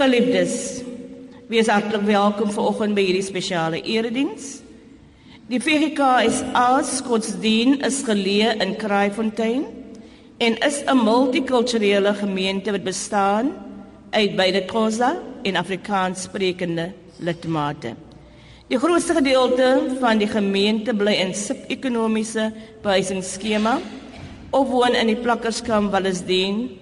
Geliefdes, wees hartlik welkom vanoggend by hierdie spesiale erediens. Die VGK is as godsdien is geleë in Kraaifontein en is 'n multikulturele gemeente wat bestaan uit beide Xhosa en Afrikaans sprekende lidmate. Die grootste gedeelte van die gemeente bly in sub-ekonomiese behuisingsskema of woon in die plakkerskamp Wallisdien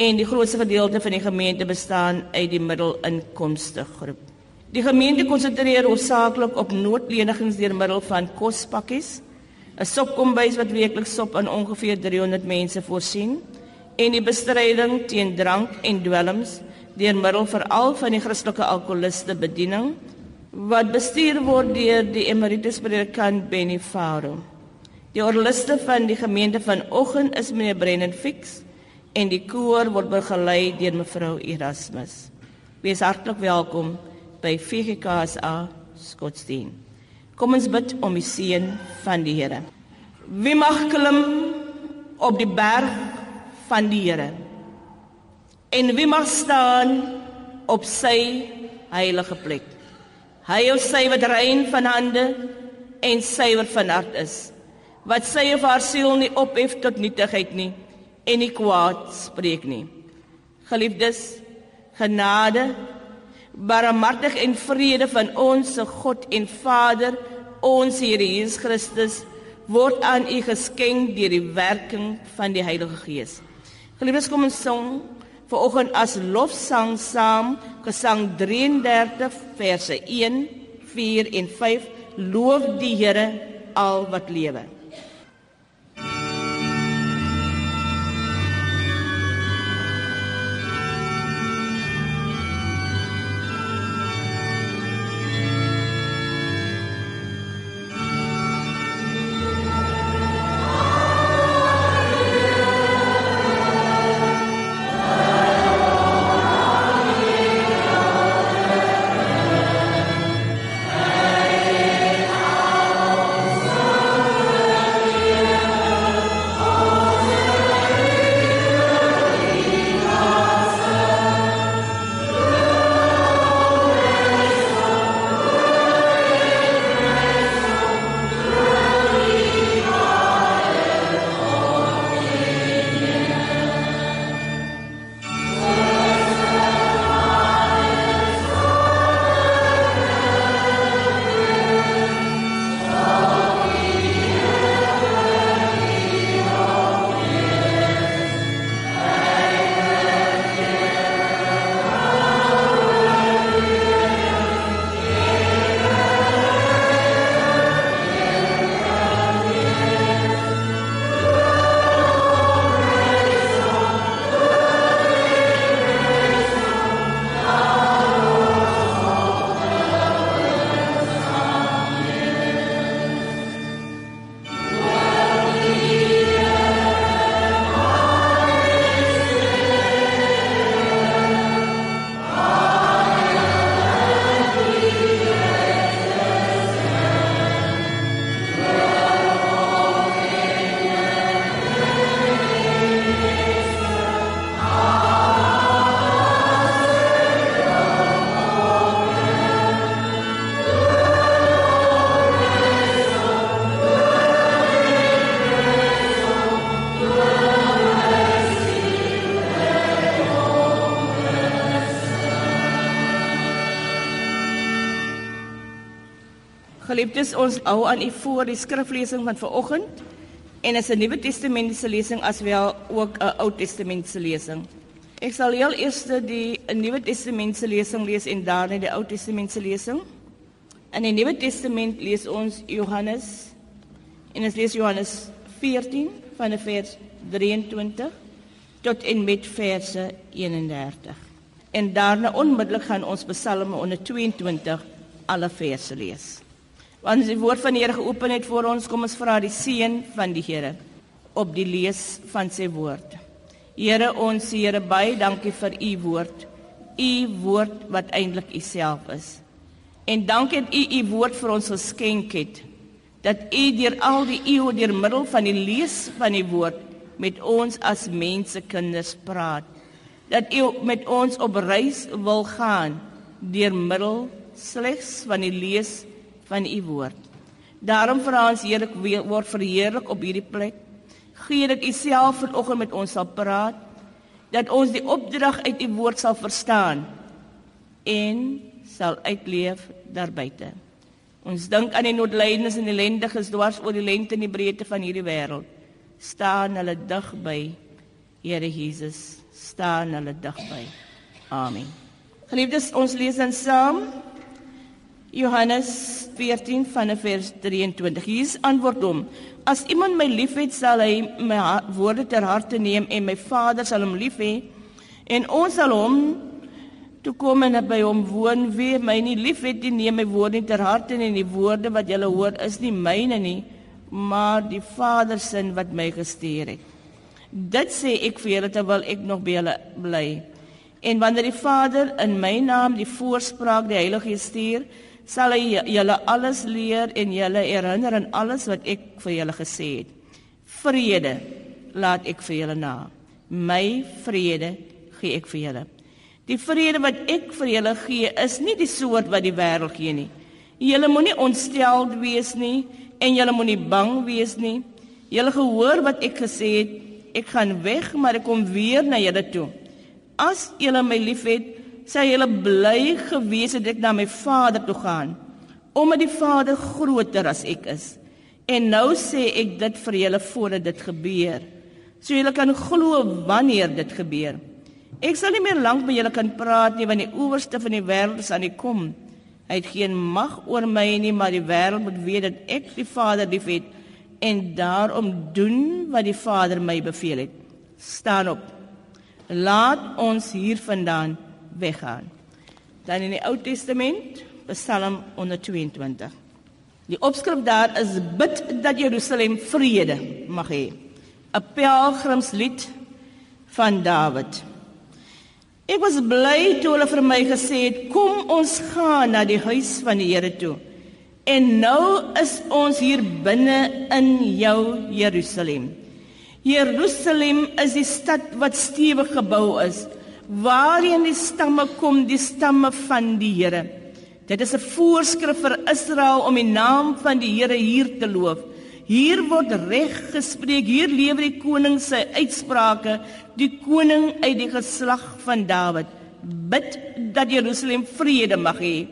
en die grootste gedeelte van die gemeente bestaan uit die middelinkomste groep. Die gemeente konsentreer hoofsaaklik op noodlenigings deur middel van kospakkies, 'n sopkombuis wat weekliks sop aan ongeveer 300 mense voorsien en die bestryding teen drank en dwelms deur middel veral van die Christelike alkoholiste bediening wat bestuur word deur die emeritus predikant Benny Faro. Die orliste van die gemeente vanoggend is meneer Brennan Fix en die koor word begelei deur mevrou Erasmus. Wees hartlik welkom by VGKSA Skotsdien. Kom ons bid om die seën van die Here. Wie mag klim op die berg van die Here? En wie mag staan op sy heilige plek? Hy is sy wat rein van hande en suiwer van hart is, wat sy of haar siel nie ophef tot nietigheid nie en nie kwaad spreek nie. Geliefdes, genade, barmhartig en vrede van ons God en Vader, ons Here Jesus Christus, word aan u geskenk deur die werking van die Heilige Gees. Geliefdes, kom ons sing vanoggend as lofsang saam, gesang 33 verse 1, 4 en 5. Loof die Here al wat lewe. Geliefdes, ons hou aan u voor die skriflesing van vanoggend en is 'n Nuwe Testamentiese lesing aswel ook 'n Ou Testamentiese lesing. Ek sal heel eers die Nuwe Testamentiese lesing lees en daarna die Ou Testamentiese lesing. In die Nuwe Testament lees ons Johannes en ons lees Johannes 14 van vers 23 tot en met verse 31. En daarna onmiddellik gaan ons Psalme 122 alle verse lees. Want die woord van die Here geopen het vir ons, kom ons vra die seën van die Here op die lees van sy woord. Here ons Here baie dankie vir u woord. U woord wat eintlik u self is. En dankie dat u u woord vir ons geskenk het. Dat u deur al die eeue deur middel van die lees van die woord met ons as mense kinders praat. dat U met ons op reis wil gaan deur middel slegs van die lees van U woord. Daarom vra ons Here word verheerlik op hierdie plek. Gee dat U self vanoggend met ons sal praat dat ons die opdrag uit U woord sal verstaan en sal uitleef daarbuiten. Ons dink aan die noodlydendes en ellendiges dwars oor die lengte en die breedte van hierdie wêreld. Staan hulle dig by Here Jesus, staan hulle dig by. Amen. Geliefdes, ons lees dan saam Johannes 14 vanaf vers 23. Jesus antwoord hom: As iemand my liefhet, sal hy my woorde ter harte neem en my Vader sal hom lief hê. En ons sal hom toe kom en by hom woon. Wie my nie liefhet nie neem my woorde nie ter harte nie en die woorde wat julle hoor is nie myne nie maar die Vader se wat my gestuur het. Dit sê ek vir julle terwyl ek nog by julle bly. En wanneer die Vader in my naam die voorspraak die Heilige Gees stuur sal hy julle alles leer en julle herinner aan alles wat ek vir julle gesê het vrede laat ek vir julle na my vrede gee ek vir julle Die vrede wat ek vir julle gee is nie die soort wat die wêreld gee nie. Julle moenie ontsteld wees nie en julle moenie bang wees nie. Julle gehoor wat ek gesê het, ek gaan weg, maar ek kom weer na julle toe. As julle my liefhet, sê julle bly gewees het ek na my Vader toe gaan, omdat die Vader groter as ek is. En nou sê ek dit vir julle voordat dit gebeur, so julle kan glo wanneer dit gebeur. Ek sal nie meer lank met julle kan praat nie want die owerste van die wêreld is aan die kom. Hy het geen mag oor my nie, maar die wêreld moet weet dat ek die Vader liefhet en daarom doen wat die Vader my beveel het. Staan op. Laat ons hiervandaan weggaan. Dan in die Ou Testament, Psalm 122. Die opskrif daar is bid dat Jerusalem vrede mag hê. 'n Pelgrimslied van Dawid. Ek was bly toe hulle vir my gesê het kom ons gaan na die huis van die Here toe. En nou is ons hier binne in jou Jerusalem. Jerusalem is die stad wat stewig gebou is, waarheen die stamme kom, die stamme van die Here. Dit is 'n voorskrif vir Israel om die naam van die Here hier te loof. Hier word reg gespreek. Hier lewer die koning sy uitsprake, die koning uit die geslag van Dawid. Bid dat Jerusalem vrede mag hê.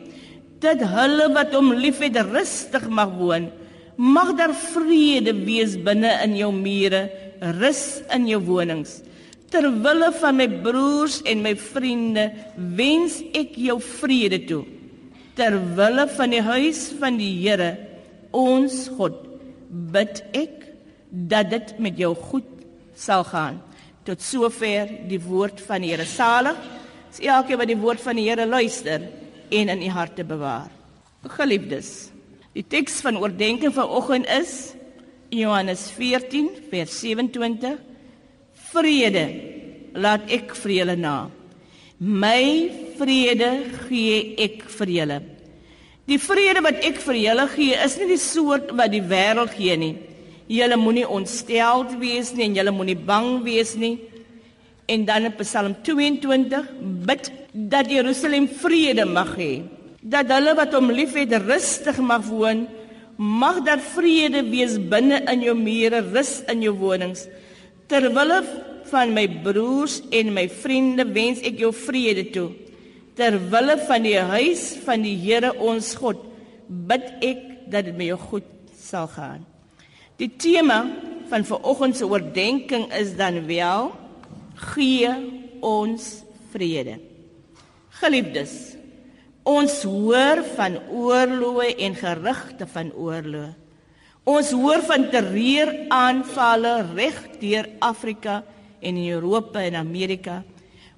Dat hulle wat hom liefhet rustig mag woon. Mag daar vrede wees binne in jou mure, rus in jou wonings. Terwille van my broers en my vriende, wens ek jou vrede toe. Terwille van die huis van die Here, ons God bid ek dat dit met jou goed sal gaan. Tot sover die woord van die Here salig. Is elkeen wat die woord van die Here luister en in u harte bewaar. Geliefdes, die teks van oordeenking vanoggend is Johannes 14 vers 27. Vrede laat ek vir julle na. My vrede gee ek vir julle. Die vrede wat ek vir julle gee, is nie die soort wat die wêreld gee nie. Julle moenie ontsteld wees nie en julle moenie bang wees nie. En dan in Psalm 22 bid dat Jerusalem vrede mag hê. Dat hulle wat hom liefhet rustig mag woon. Mag daar vrede wees binne in jou mure, rus in jou wonings. Terwille van my broers en my vriende wens ek jou vrede toe ter wille van die huis van die Here ons God bid ek dat dit met jou goed sal gaan. Die tema van vanoggend se oordeenking is dan wel gee ons vrede. Geliefdes, ons hoor van oorloë en gerugte van oorloë. Ons hoor van terreuraanvalle reg deur Afrika en in Europa en Amerika.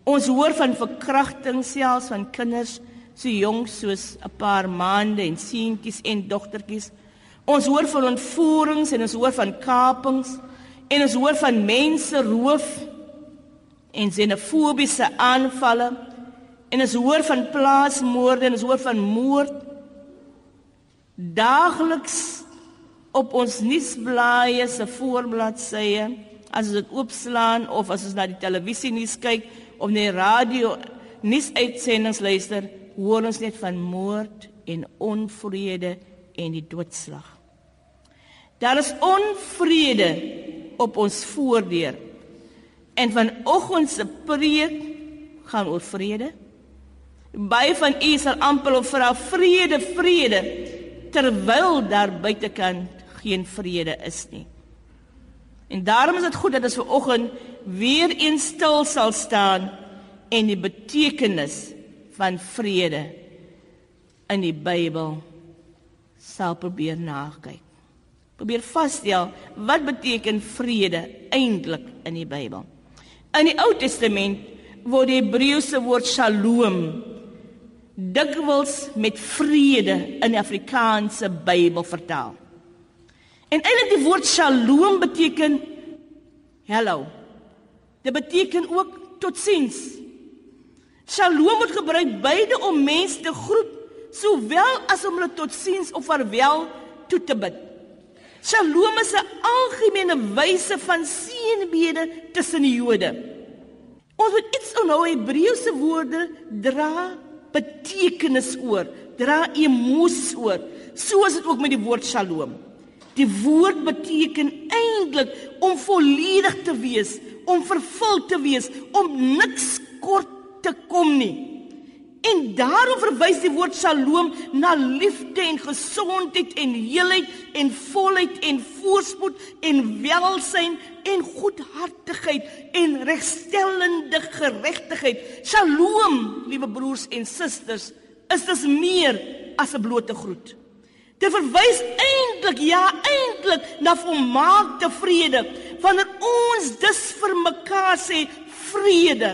Ons hoor van verkrachting selfs van kinders so jonk soos 'n paar maande en seentjies en dogtertjies. Ons hoor van ontvoerings en ons hoor van kapings en ons hoor van mense roof en xenofobiese aanvalle en ons hoor van plaasmoorde en ons hoor van moord daagliks op ons nuusblaaie se voorbladsye as ons dit oopslaan of as ons na die televisie nuus kyk of net radio nuusuitsendings luister, hoor ons net van moord en onvrede en die doodslag. Daar is onvrede op ons voordeur. En vanoggend se preek gaan oor vrede. Baie van u sal amper op vra vrede, vrede terwyl daar buitekant geen vrede is nie. En daarom is dit goed dat ons vanoggend weer eens stil sal staan en die betekenis van vrede in die Bybel sal probeer nakyk. Probeer vasstel wat beteken vrede eintlik in die Bybel. In die Ou Testament word die Hebreëse woord shalom dikwels met vrede in die Afrikaanse Bybel vertaal. En eintlik die woord shalom beteken hallo. Dit beteken ook totsiens. Shalom word gebruik beide om mense te groet sowel as om hulle totsiens of vaarwel toe te bid. Shalom is 'n algemene wyse van seënbede tussen die Jode. Ons moet iets onthou Hebreëse woorde dra betekenis oor, dra emosies oor, soos dit ook met die woord shalom. Die woord beteken eintlik om volledig te wees, om vervul te wees, om niks kort te kom nie. En daarom verwys die woord Shalom na liefde en gesondheid en heelheid en volheid en voorspoed en welsyn en goedhartigheid en regstellende geregtigheid. Shalom, liewe broers en susters, is dit meer as 'n blote groet. Dit verwys eintlik ja eintlik na volmaakte vrede wanneer ons dus vir mekaar sê vrede.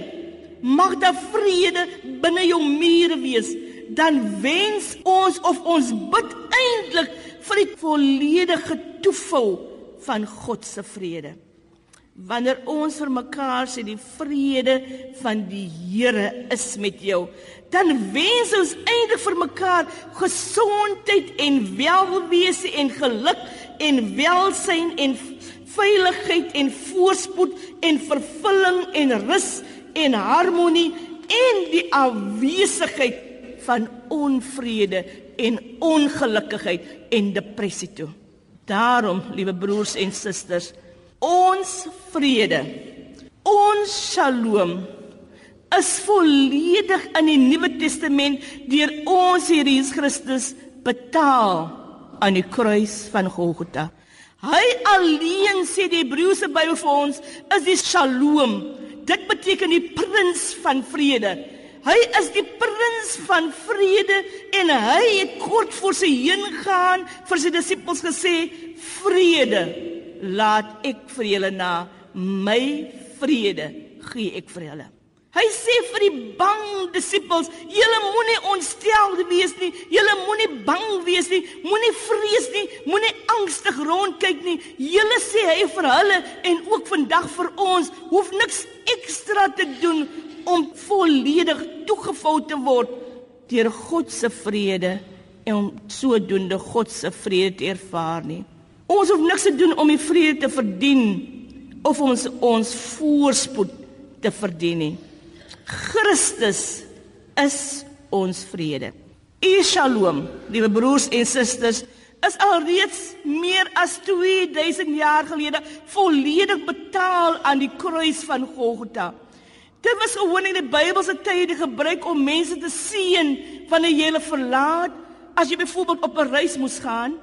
Mag daar vrede binne jou mure wees. Dan wens ons of ons bid eintlik vir die volledige toevou van God se vrede. Wanneer ons vir mekaar sê die vrede van die Here is met jou dan wens ons eintlik vir mekaar gesondheid en welwese en geluk en welsyn en veiligheid en voorspoed en vervulling en rus en harmonie en die afwesigheid van onvrede en ongelukkigheid en depressie toe. Daarom, liewe broers en susters, Ons vrede, ons shalom is volledig in die Nuwe Testament deur ons Here Jesus Christus betaal aan die kruis van Golgotha. Hy alleen sê die Hebreëse Bybel vir ons is die shalom. Dit beteken die prins van vrede. Hy is die prins van vrede en hy het kort voor sy heen gaan vir sy disippels gesê vrede laat ek vir julle na my vrede gee ek vir julle. Hy sê vir die bang disippels, julle moenie ontstel wees nie, julle moenie bang wees nie, moenie vrees nie, moenie angstig rondkyk nie. Julle sê hy vir hulle en ook vandag vir ons, hoef niks ekstra te doen om volledig toegevou te word deur God se vrede en om sodoende God se vrede te ervaar nie. Ons hoef niks te doen om die vrede te verdien of ons ons voorspoed te verdien nie. Christus is ons vrede. U Shalom, liewe broers en susters, is alreeds meer as 2000 jaar gelede volledig betaal aan die kruis van Golgotha. Dit was gewoonlik in die Bybelse tye gebruik om mense te seën wanneer jy hulle verlaat, as jy byvoorbeeld op 'n reis moes gaan.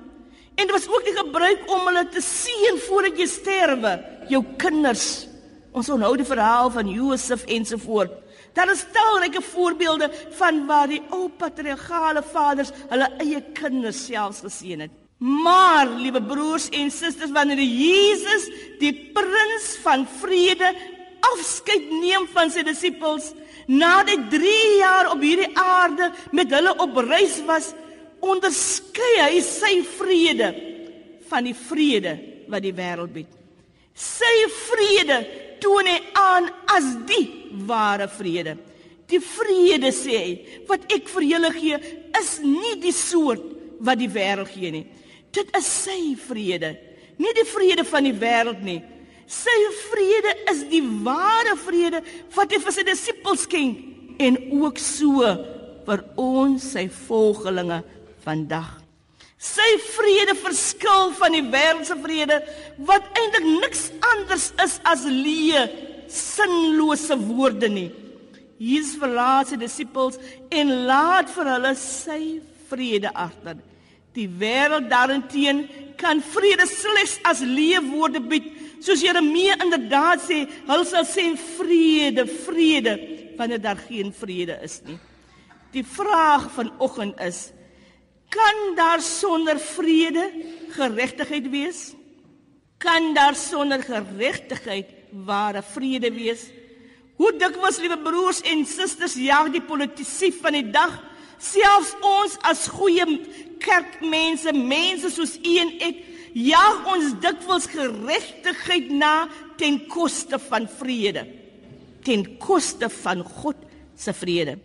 En dit was ook die gebruik om hulle te seën voordat jy sterwe, jou kinders. Ons onthou die verhaal van Josef ensovoort. Daar is talryke voorbeelde van waar die ou patriargale vaders hulle eie kinders selfs geseën het. Maar, liewe broers en susters, wanneer Jesus, die prins van vrede, afskeid neem van sy disippels, nadat 3 jaar op hierdie aarde met hulle op reis was, onderskei hy sy vrede van die vrede wat die wêreld bied. Sy vrede toon hy aan as die ware vrede. Die vrede sê hy wat ek vir julle gee is nie die soort wat die wêreld gee nie. Dit is sy vrede, nie die vrede van die wêreld nie. Sy vrede is die ware vrede wat hy vir sy disippels skenk en ook so vir ons sy volgelinge vandag. Sy vrede verskil van die wêreldse vrede wat eintlik niks anders is as leë, sinlose woorde nie. Jesus verlaat sy disippels en laat vir hulle sy vrede agter. Die wêreld daarenteen kan vrede slegs as leefwoorde bied, soos Jeremia inderdaad sê, hulle sal sê vrede, vrede, wanneer daar geen vrede is nie. Die vraag vanoggend is: kan daar sonder vrede geregtigheid wees? Kan daar sonder geregtigheid ware vrede wees? Hoe dikwels, liewe broers en susters, jaag die politici van die dag, selfs ons as goeie kerkmense, mense soos u en ek, jaag ons dikwels geregtigheid na ten koste van vrede, ten koste van God se vrede.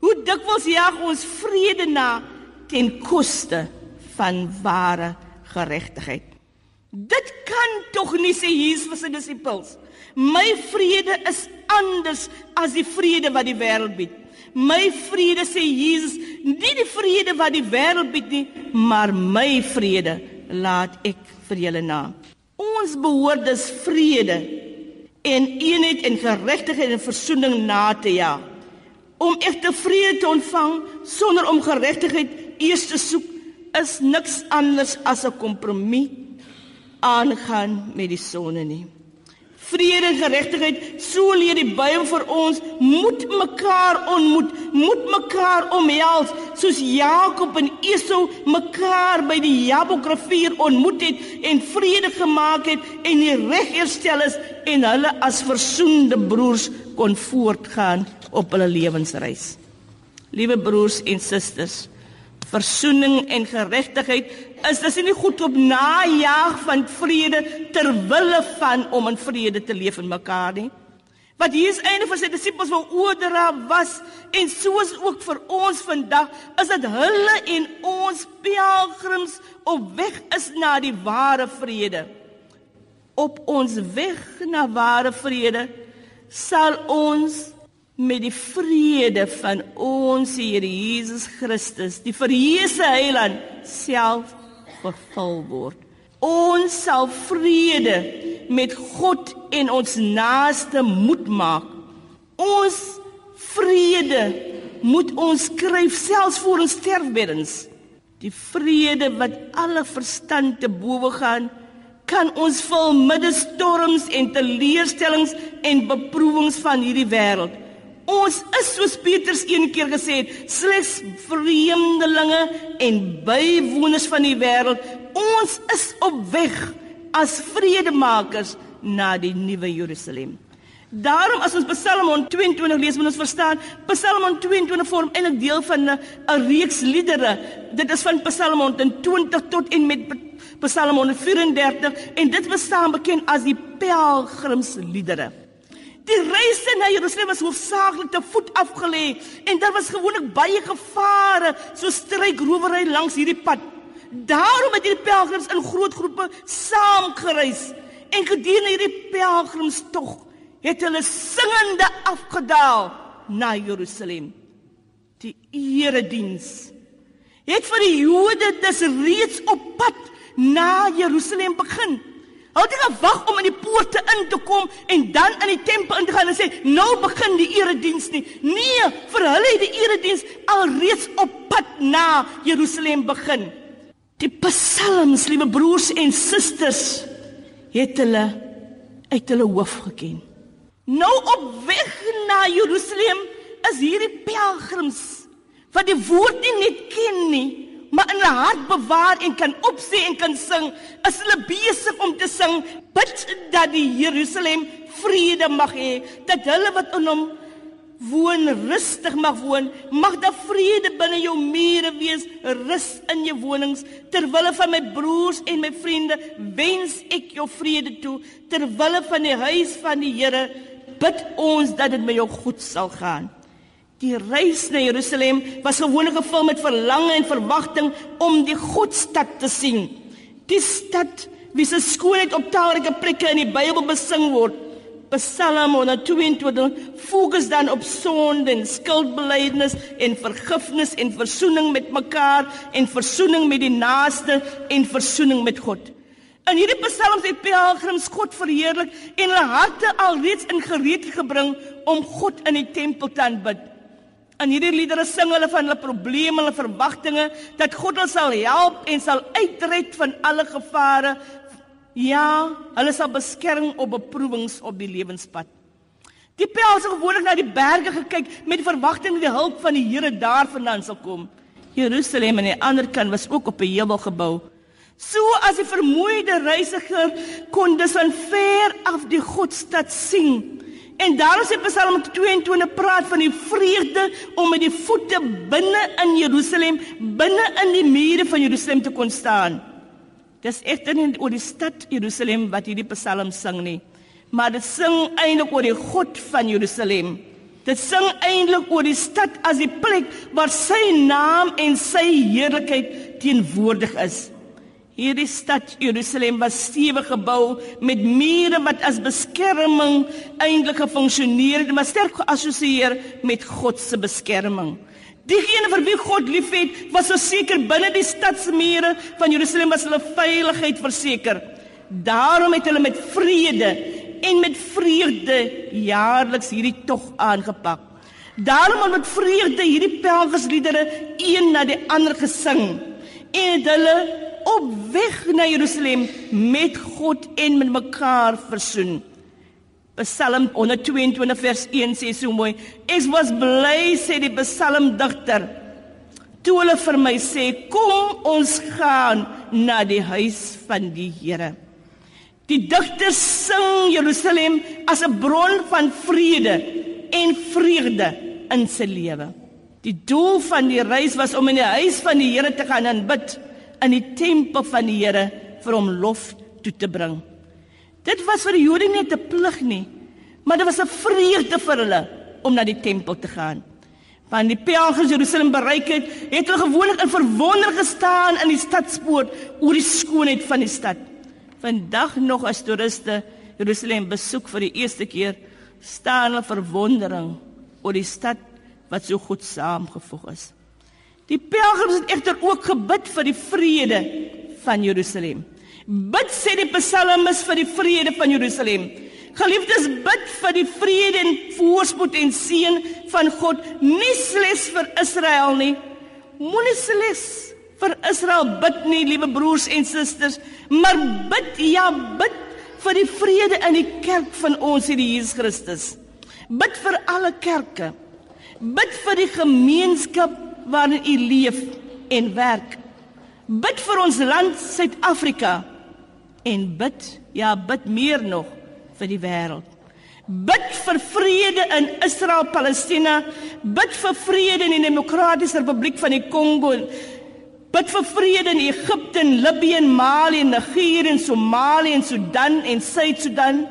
Hoe dikwels jaag ons vrede na ten koste van ware geregtigheid. Dit kan tog nie sê Jesus sy disippels. My vrede is anders as die vrede wat die wêreld bied. My vrede sê Jesus, nie die vrede wat die wêreld bied nie, maar my vrede laat ek vir julle na. Ons behoort dus vrede en eenheid en geregtigheid en versoening na te jaag. Om egte vrede te ontvang sonder om geregtigheid eers te soek is niks anders as 'n kompromie aangaan met die sonde nie. Vrede en geregtigheid, so leer die Bybel vir ons, moet mekaar ontmoet, moet mekaar omhels, soos Jakob en Esau mekaar by die Jabokrivier ontmoet het en vrede gemaak het en die reg herstel is en hulle as versoende broers kon voortgaan op hulle lewensreis. Liewe broers en susters, versoening en geregtigheid is dis nie goed op najag van vrede ter wille van om in vrede te leef in mekaar nie. Wat Jesus einde vir sy disippels wou oordra was en soos ook vir ons vandag is dit hulle en ons pelgrims op weg is na die ware vrede. Op ons weg na ware vrede sal ons met die vrede van ons Here Jesus Christus, die verheerse Heiland self vervul word. Ons sal vrede met God en ons naaste moet maak. Ons vrede moet ons skryf selfs voor ons sterfbeddens. Die vrede wat alle verstand te bowe gaan, kan ons vul midde storms en teleurstellings en beproewings van hierdie wêreld. Ons is soos Petrus een keer gesê het, slegs vreemdelinge en bywoners van die wêreld. Ons is op weg as vredemakers na die nuwe Jerusalem. Daarom as ons Psalm 22 lees, moet ons verstaan, Psalm 22 vorm eintlik deel van 'n reeks liedere. Dit is van Psalm 20 tot en met Psalm 34 en dit bestaan bekend as die pelgrimsliedere. Die reis na Jerusalem was hoofsaaklik te voet afgelê en daar was gewoonlik baie gevare so strykrowery langs hierdie pad. Daarom het hierdie pelgrims in groot groepe saam gereis en gedurende hierdie pelgrimstog het hulle singende afgedaal na Jerusalem. Die erediens het vir die Jode dis reeds op pad na Jerusalem begin. Hulle het gewag om in die poorte in te kom en dan in die tempel in te gaan en sê, "Nou begin die erediens nie." Nee, vir hulle het die erediens alreeds op pad na Jerusalem begin. Die psalms, liewe broers en susters, het hulle uit hulle hoof geken. Nou op weg na Jerusalem is hierdie pelgrims wat die woord nie net ken nie, maar in hulle hart bewaar en kan opsê en kan sing, is hulle besig om te sing, bid dat die Jerusalem vrede mag hê, dat hulle wat in hom woon rustig mag woon, mag daar vrede binne jou mure wees, rus in jou wonings. Terwille van my broers en my vriende, wens ek jou vrede toe. Terwille van die huis van die Here, bid ons dat dit met jou goed sal gaan. Die reis na Jerusalem was gewoonlik gevul met verlange en verwagting om die Godstad te sien. Die stad wie se skoonheid op talrike plekke in die Bybel besing word. Psalm 122 fokus dan op sonde en skuldbelydenis en vergifnis en verzoening met mekaar en verzoening met die naaste en verzoening met God. In hierdie psalms het pelgrims God verheerlik en hulle harte alreeds in gereedheid gebring om God in die tempel te aanbid. In hierdie liedere sing hulle van hulle probleme, hulle verwagtinge dat God hulle sal help en sal uitred van alle gevare Ja, hulle sal beskerm op beproewings op die lewenspad. Die pels het gewoonlik na die berge gekyk met die verwagting dat die hulp van die Here daarvandaan sal kom. Jerusalem aan die ander kant was ook op 'n heuwel gebou. So as die vermoeide reisiger kon dus van ver af die Godstad sien. En daarom sê Psalm 22 praat van die vreugde om met die voete binne in Jerusalem, binne in die mure van Jerusalem te kon staan. Dis egter nie oor die stad Jerusalem wat hierdie Psalm sing nie, maar dit sing eintlik oor die God van Jerusalem. Dit sing eintlik oor die stad as die plek waar sy naam en sy heerlikheid teenwoordig is. Hierdie stad Jerusalem was stewig gebou met mure wat as beskerming eintlik gefunksioneer het, maar sterk geassosieer met God se beskerming. Diegene vir wie God liefhet, was verseker binne die stadsmure van Jerusalem was hulle veiligheid verseker. Daarom het hulle met vrede en met vreugde jaarliks hierdie tog aangepak. Daarom het met vreugde hierdie pelgrimsliedere een na die ander gesing en hulle op weg na Jerusalem met God en met mekaar versoen. Psalm 122 vers 1 sê so mooi: Ek was bly sê die psalmdigter toe hulle vir my sê kom ons gaan na die huis van die Here. Die digter sing Jerusalem as 'n bron van vrede en vreugde in sy lewe. Die doel van die reis was om in die huis van die Here te gaan aanbid in die tempel van die Here vir hom lof toe te bring. Dit was vir die Jode nie 'n plig nie, maar dit was 'n vreugde vir hulle om na die tempel te gaan. Wanneer die pelgrims Jerusalem bereik het, het hulle gewoonlik in verwondering gestaan in die stadspoort oor die skoonheid van die stad. Vandag nog as toeriste Jerusalem besoek vir die eerste keer, staan hulle verwondering oor die stad wat so goed saamgevoeg is. Die pelgrims het egter ook gebid vir die vrede van Jerusalem. Bid sê die psalmis vir die vrede van Jerusalem. Geliefdes, bid vir die vrede en voorspoed en seën van God, nie slegs vir Israel nie. Moenie slegs vir Israel bid nie, liewe broers en susters, maar bid ja, bid vir die vrede in die kerk van ons Here Jesus Christus. Bid vir alle kerke. Bid vir die gemeenskap waarin u leef en werk. Bid vir ons land Suid-Afrika en bid, ja, bid meer nog vir die wêreld. Bid vir vrede in Israel, Palestina, bid vir vrede in die Demokratiese Republiek van die Kongo. Bid vir vrede in Egipte, Libië, Mali, Nigerië, Somalië, Sudan en Suid-Sudan.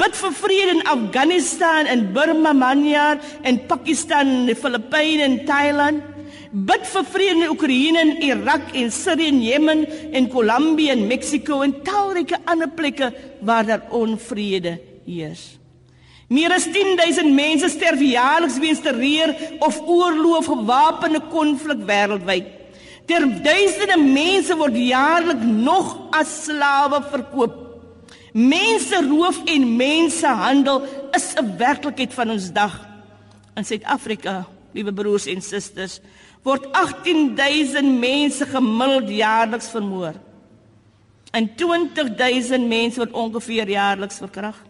Bid vir vrede in Afghanistan en Burma, Myanmar en Pakistan, die Filippyne en Thailand. Bid vir vrede in Oekraïne en Irak en Sirië en Jemen en Kolumbie en Mexiko en talryke ander plekke waar daar onvrede heers. Meer as 10000 mense sterf jaarliks weens terreur of oorlog of gewapende konflik wêreldwyd. Ter duisende mense word jaarliks nog as slawe verkoop. Menseroof en mensehandel is 'n werklikheid van ons dag in Suid-Afrika, liewe broers en susters word 18000 mense gemiddeld jaarliks vermoor. En 20000 mense word ongeveer jaarliks verkragt.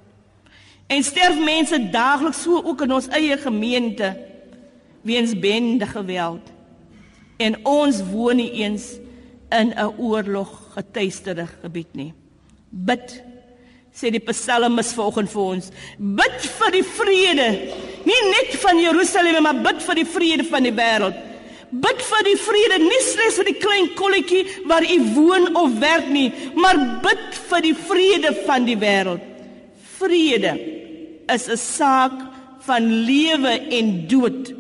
En sterf mense daagliks so ook in ons eie gemeente weens bende geweld. En ons woon nie eens in 'n oorlog getuisterde gebied nie. Bid sê die psalmis vanoggend vir ons. Bid vir die vrede, nie net van Jerusalem maar bid vir die vrede van die wêreld. Bid vir die vrede nie slegs vir die klein kolletjie waar u woon of werk nie, maar bid vir die vrede van die wêreld. Vrede is 'n saak van lewe en dood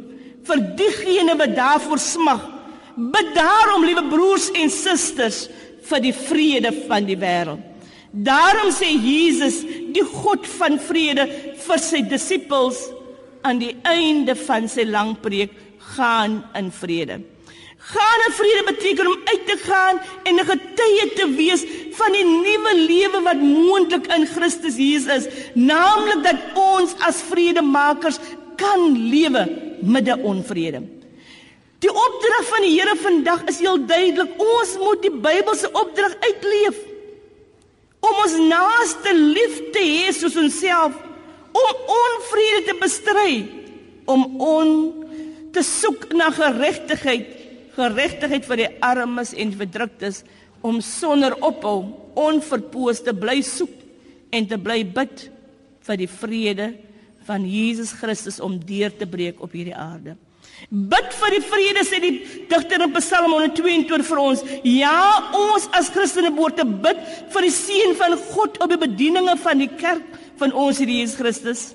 vir diegene wat daarvoor smag. Bid daarom, liewe broers en susters, vir die vrede van die wêreld. Daarom sê Jesus, die God van vrede vir sy disippels aan die einde van sy lang preek, gaan in vrede. Gaan in vrede beteken om uit te gaan en 'n getuie te wees van die nuwe lewe wat moontlik in Christus Jesus is, naamlik dat ons as vredemakers kan lewe midde onvrede. Die opdrag van die Here vandag is heel duidelik. Ons moet die Bybelse opdrag uitleef. Om ons naaste lief te hê soos onsself, om onvrede te bestry, om on te soek na geregtigheid geregtigheid vir die armes en verdruktes om sonder ophou onverpoos te bly soek en te bly bid vir die vrede van Jesus Christus om deur te breek op hierdie aarde. Bid vir die vrede sê die digter in Psalm 122 vir ons. Ja, ons as Christene behoort te bid vir die seën van God op die bedieninge van die kerk van ons Here Jesus Christus.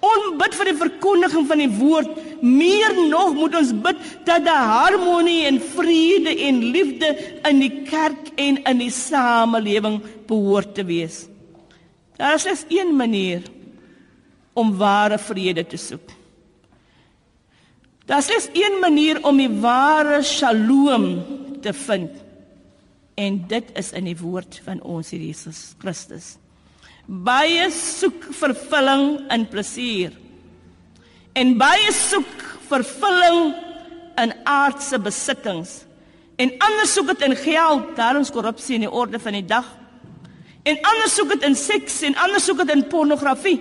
Ons bid vir die verkondiging van die woord. Meer nog moet ons bid dat daar harmonie en vrede en liefde in die kerk en in die samelewing behoort te wees. Daar is slegs een manier om ware vrede te soek. Daar is slegs een manier om die ware shalom te vind. En dit is in die woord van ons Here Jesus Christus baie soek vervulling in plesier. En baie soek vervulling in aardse besittings. En ander soek dit in geld daarom korrupsie in die orde van die dag. En ander soek dit in seks en ander soek dit in pornografie.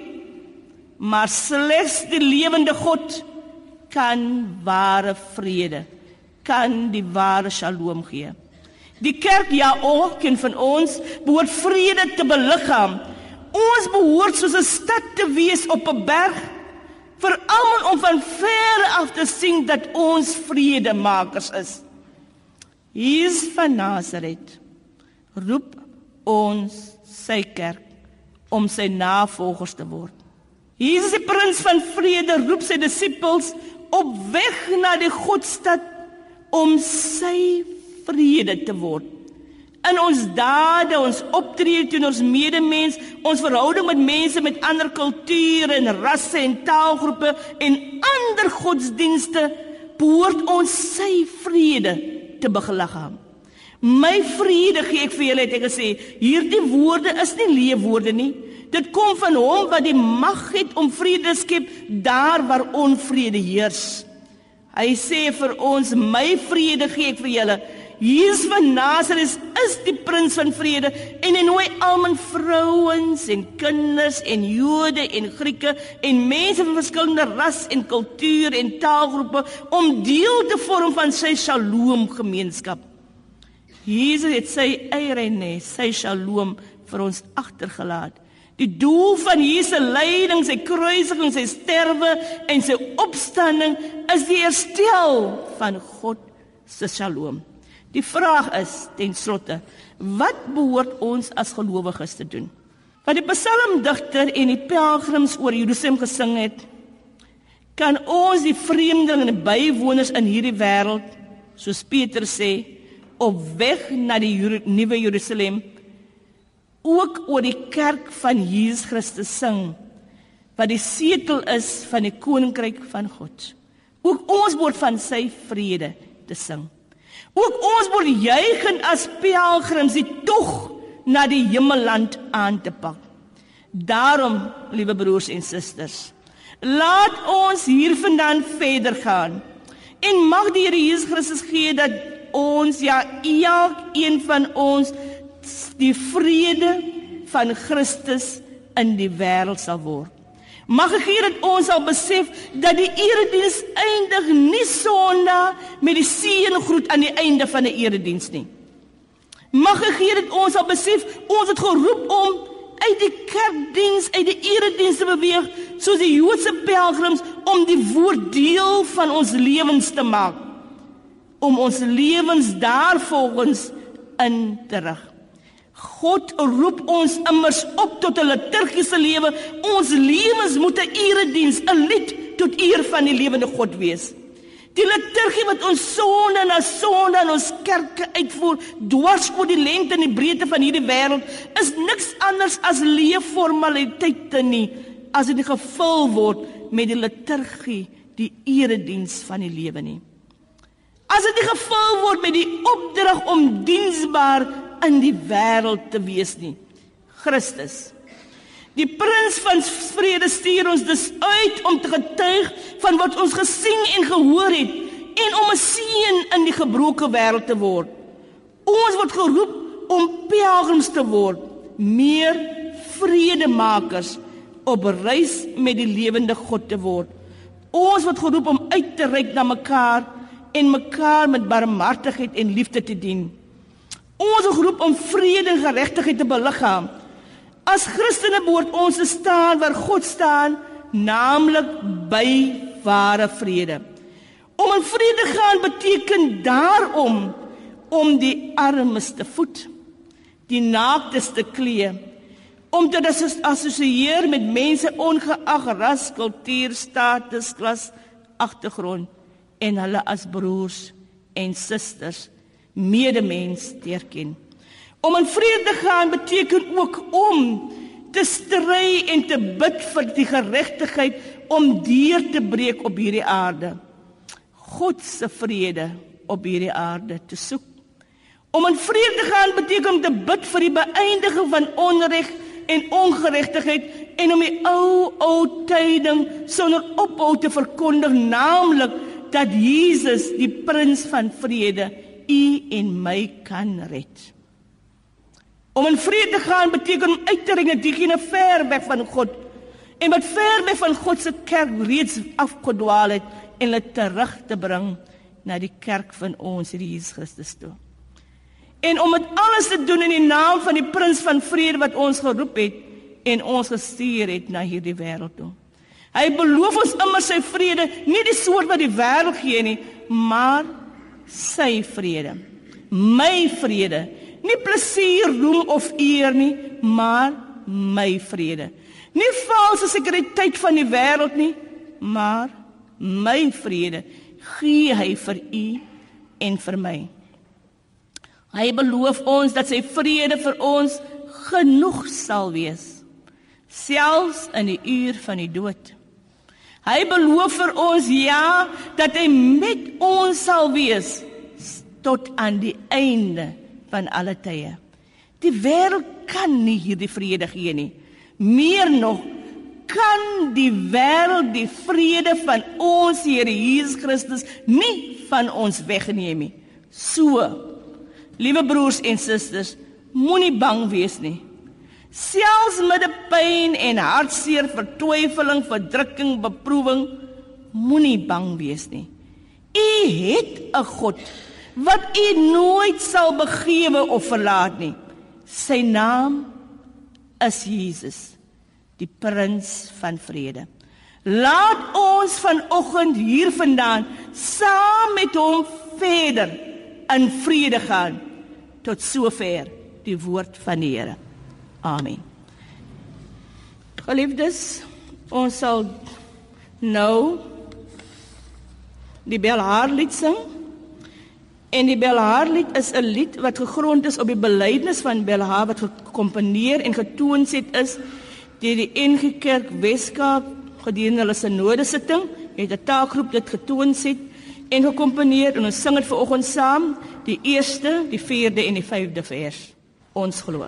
Maar slegs die lewende God kan ware vrede kan die ware shalom gee. Die kerk ja ook en van ons behoort vrede te beliggaam Ons behoort soos 'n stad te wees op 'n berg vir almal om van ver af te sien dat ons vredemakers is. Jesus van Nasaret roep ons sy kerk om sy navolgers te word. Jesus die prins van vrede roep sy disippels op weg na die Godstad om sy vrede te word in ons dade, ons optrede teenoor ons medemens, ons verhouding met mense met ander kulture en rasse en taalgroepe en ander godsdienste, behoort ons sy vrede te begeliggaam. My vrede gee ek vir julle het ek gesê, hierdie woorde is nie leefwoorde nie. Dit kom van hom wat die mag het om vrede skep daar waar onvrede heers. Hy sê vir ons, my vrede gee ek vir julle Jesus van Nasaret is die prins van vrede en hy nooi almal vrouens en kinders en Jode en Grieke en mense van verskillende ras en kultuur en taalgroepe om deel te vorm van sy Shalom gemeenskap. Jesus het sy eierenne, sy Shalom vir ons agtergelaat. Die doel van Jesus se lyding, sy kruisiging, sy sterwe en sy opstanding is die herstel van God se Shalom. Die vraag is ten slotte, wat behoort ons as gelowiges te doen? Wat die psalmdigter en die pelgrims oor Jerusalem gesing het, kan ons die vreemdelinge en bywoners in hierdie wêreld, soos Petrus sê, op weg na die nuwe Jerusalem ook oor die kerk van Jesus Christus sing wat die setel is van die koninkryk van God. Ook ons word van sy vrede te sing. Ook ons word juig en as pelgrims die tog na die hemelland aan te pak. Daarom, liewe broers en susters, laat ons hiervandaan verder gaan. En mag die Here Jesus Christus gee dat ons ja elkeen van ons die vrede van Christus in die wêreld sal word. Mag ek hier dat ons sal besef dat die erediens eindig nie sonder met die seëngroet aan die einde van 'n erediens nie. Mag ek hier dat ons sal besef ons het geroep om uit die kerkdiens, uit die erediens te beweeg soos die Joodse pelgrims om die woord deel van ons lewens te maak om ons lewens daarvolgens in te rig. God roep ons immers op tot 'n liturgiese lewe. Ons lewens moet 'n erediens, 'n lied tot eer van die lewende God wees. Die liturgie wat ons sonde na sonde in ons kerke uitvoer, dwars oor die lengte en die breedte van hierdie wêreld, is niks anders as leefformaliteite nie as dit gevul word met die liturgie, die erediens van die lewe nie. As dit gevul word met die opdrag om diensbaar in die wêreld te wees nie. Christus Die prins van vrede stuur ons dus uit om te getuig van wat ons gesien en gehoor het en om 'n seën in die gebroke wêreld te word. Ons word geroep om pelgrims te word, meer vredemakers op reis met die lewende God te word. Ons word geroep om uit te reik na mekaar en mekaar met barmhartigheid en liefde te dien. Ons is geroep om vrede en geregtigheid te beliggaam As Christene behoort ons te staan waar God staan, naamlik by ware vrede. Om in vrede gaan beteken daarom om die armes te voed, die naaktes te klee, om te assosieer met mense ongeag ras, kultuur, status, klas, agtergrond en hulle as broers en susters medemens te erken. Om in vrede gaan beteken ook om te stry en te bid vir die geregtigheid om deur te breek op hierdie aarde. God se vrede op hierdie aarde te soek. Om in vrede gaan beteken om te bid vir die beëindiging van onreg en ongeregtigheid en om die ou ou tyding sonder ophou te verkondig naamlik dat Jesus die prins van vrede u en my kan red. Om in vrede te gaan beteken om uit te ringe diegene ver weg van God en wat ver weg van God se kerk reeds afgedwaal het en hulle terug te bring na die kerk van ons Jesus Christus toe. En om dit alles te doen in die naam van die prins van vrede wat ons geroep het en ons gestuur het na hierdie wêreld toe. Hy beloof ons immer sy vrede, nie die soort wat die wêreld gee nie, maar sy vrede. My vrede Nie plesier, roem of eer nie, maar my vrede. Nie valse sekuriteit van die wêreld nie, maar my vrede gee hy vir u en vir my. Hy beloof ons dat sy vrede vir ons genoeg sal wees, selfs in die uur van die dood. Hy beloof vir ons ja dat hy met ons sal wees tot aan die einde van alle tye. Die wêreld kan nie hierdie vrede gee nie. Meer nog kan die wêreld die vrede van ons Here Jesus Christus nie van ons wegneem nie. So, liewe broers en susters, moenie bang wees nie. Selfs met die pyn en hartseer, vertwyfeling, verdrukking, beproewing, moenie bang wees nie. U het 'n God wat u nooit sal begewe of verlaat nie. Sy naam is Jesus, die prins van vrede. Laat ons vanoggend hiervandaan saam met hom verder in vrede gaan tot sover die woord van die Here. Amen. Geliefdes, ons sal nou die belhaarlied sing. En die Belhaarlied is 'n lied wat gegrond is op die belydenis van Belhaar wat gekomponeer en getoon het is deur die NG Kerk Weskaap gedurende hulle sinode sitting. Het 'n taakgroep dit getoon het en gekomponeer en ons sing dit vanoggend saam, die eerste, die vierde en die vyfde vers. Ons glo.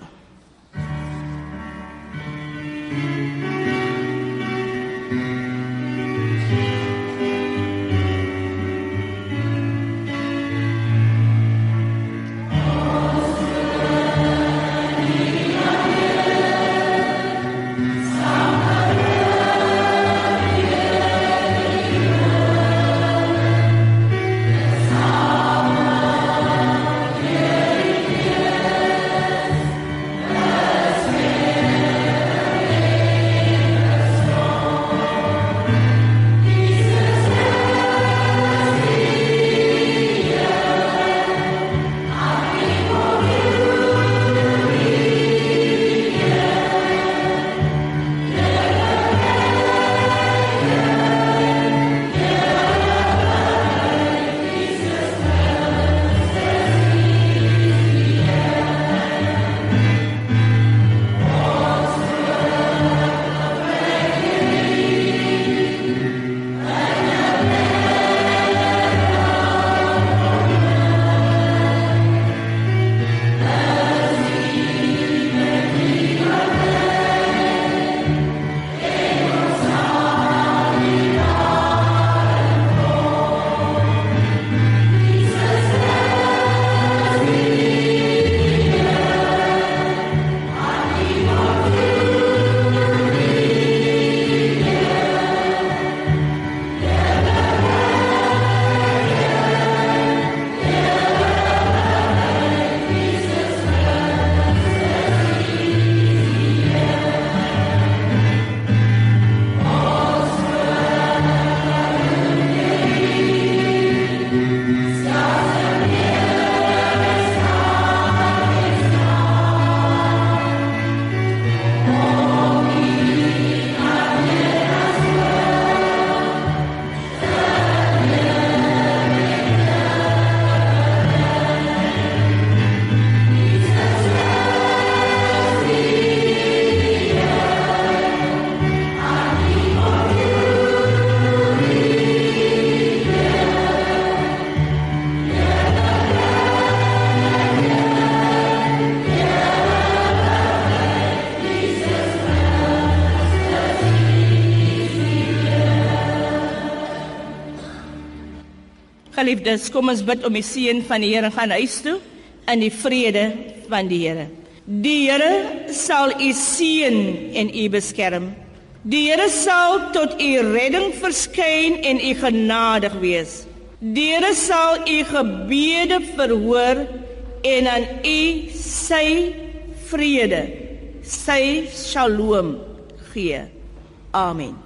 Geliefdes, kom ons bid om die seën van die Here gaan huis toe in die vrede van die Here. Die Here sal u seën en u beskerm. Die Here sal tot u redding verskyn en u genadig wees. Die Here sal u gebede verhoor en aan u sy vrede, sy shalom gee. Amen.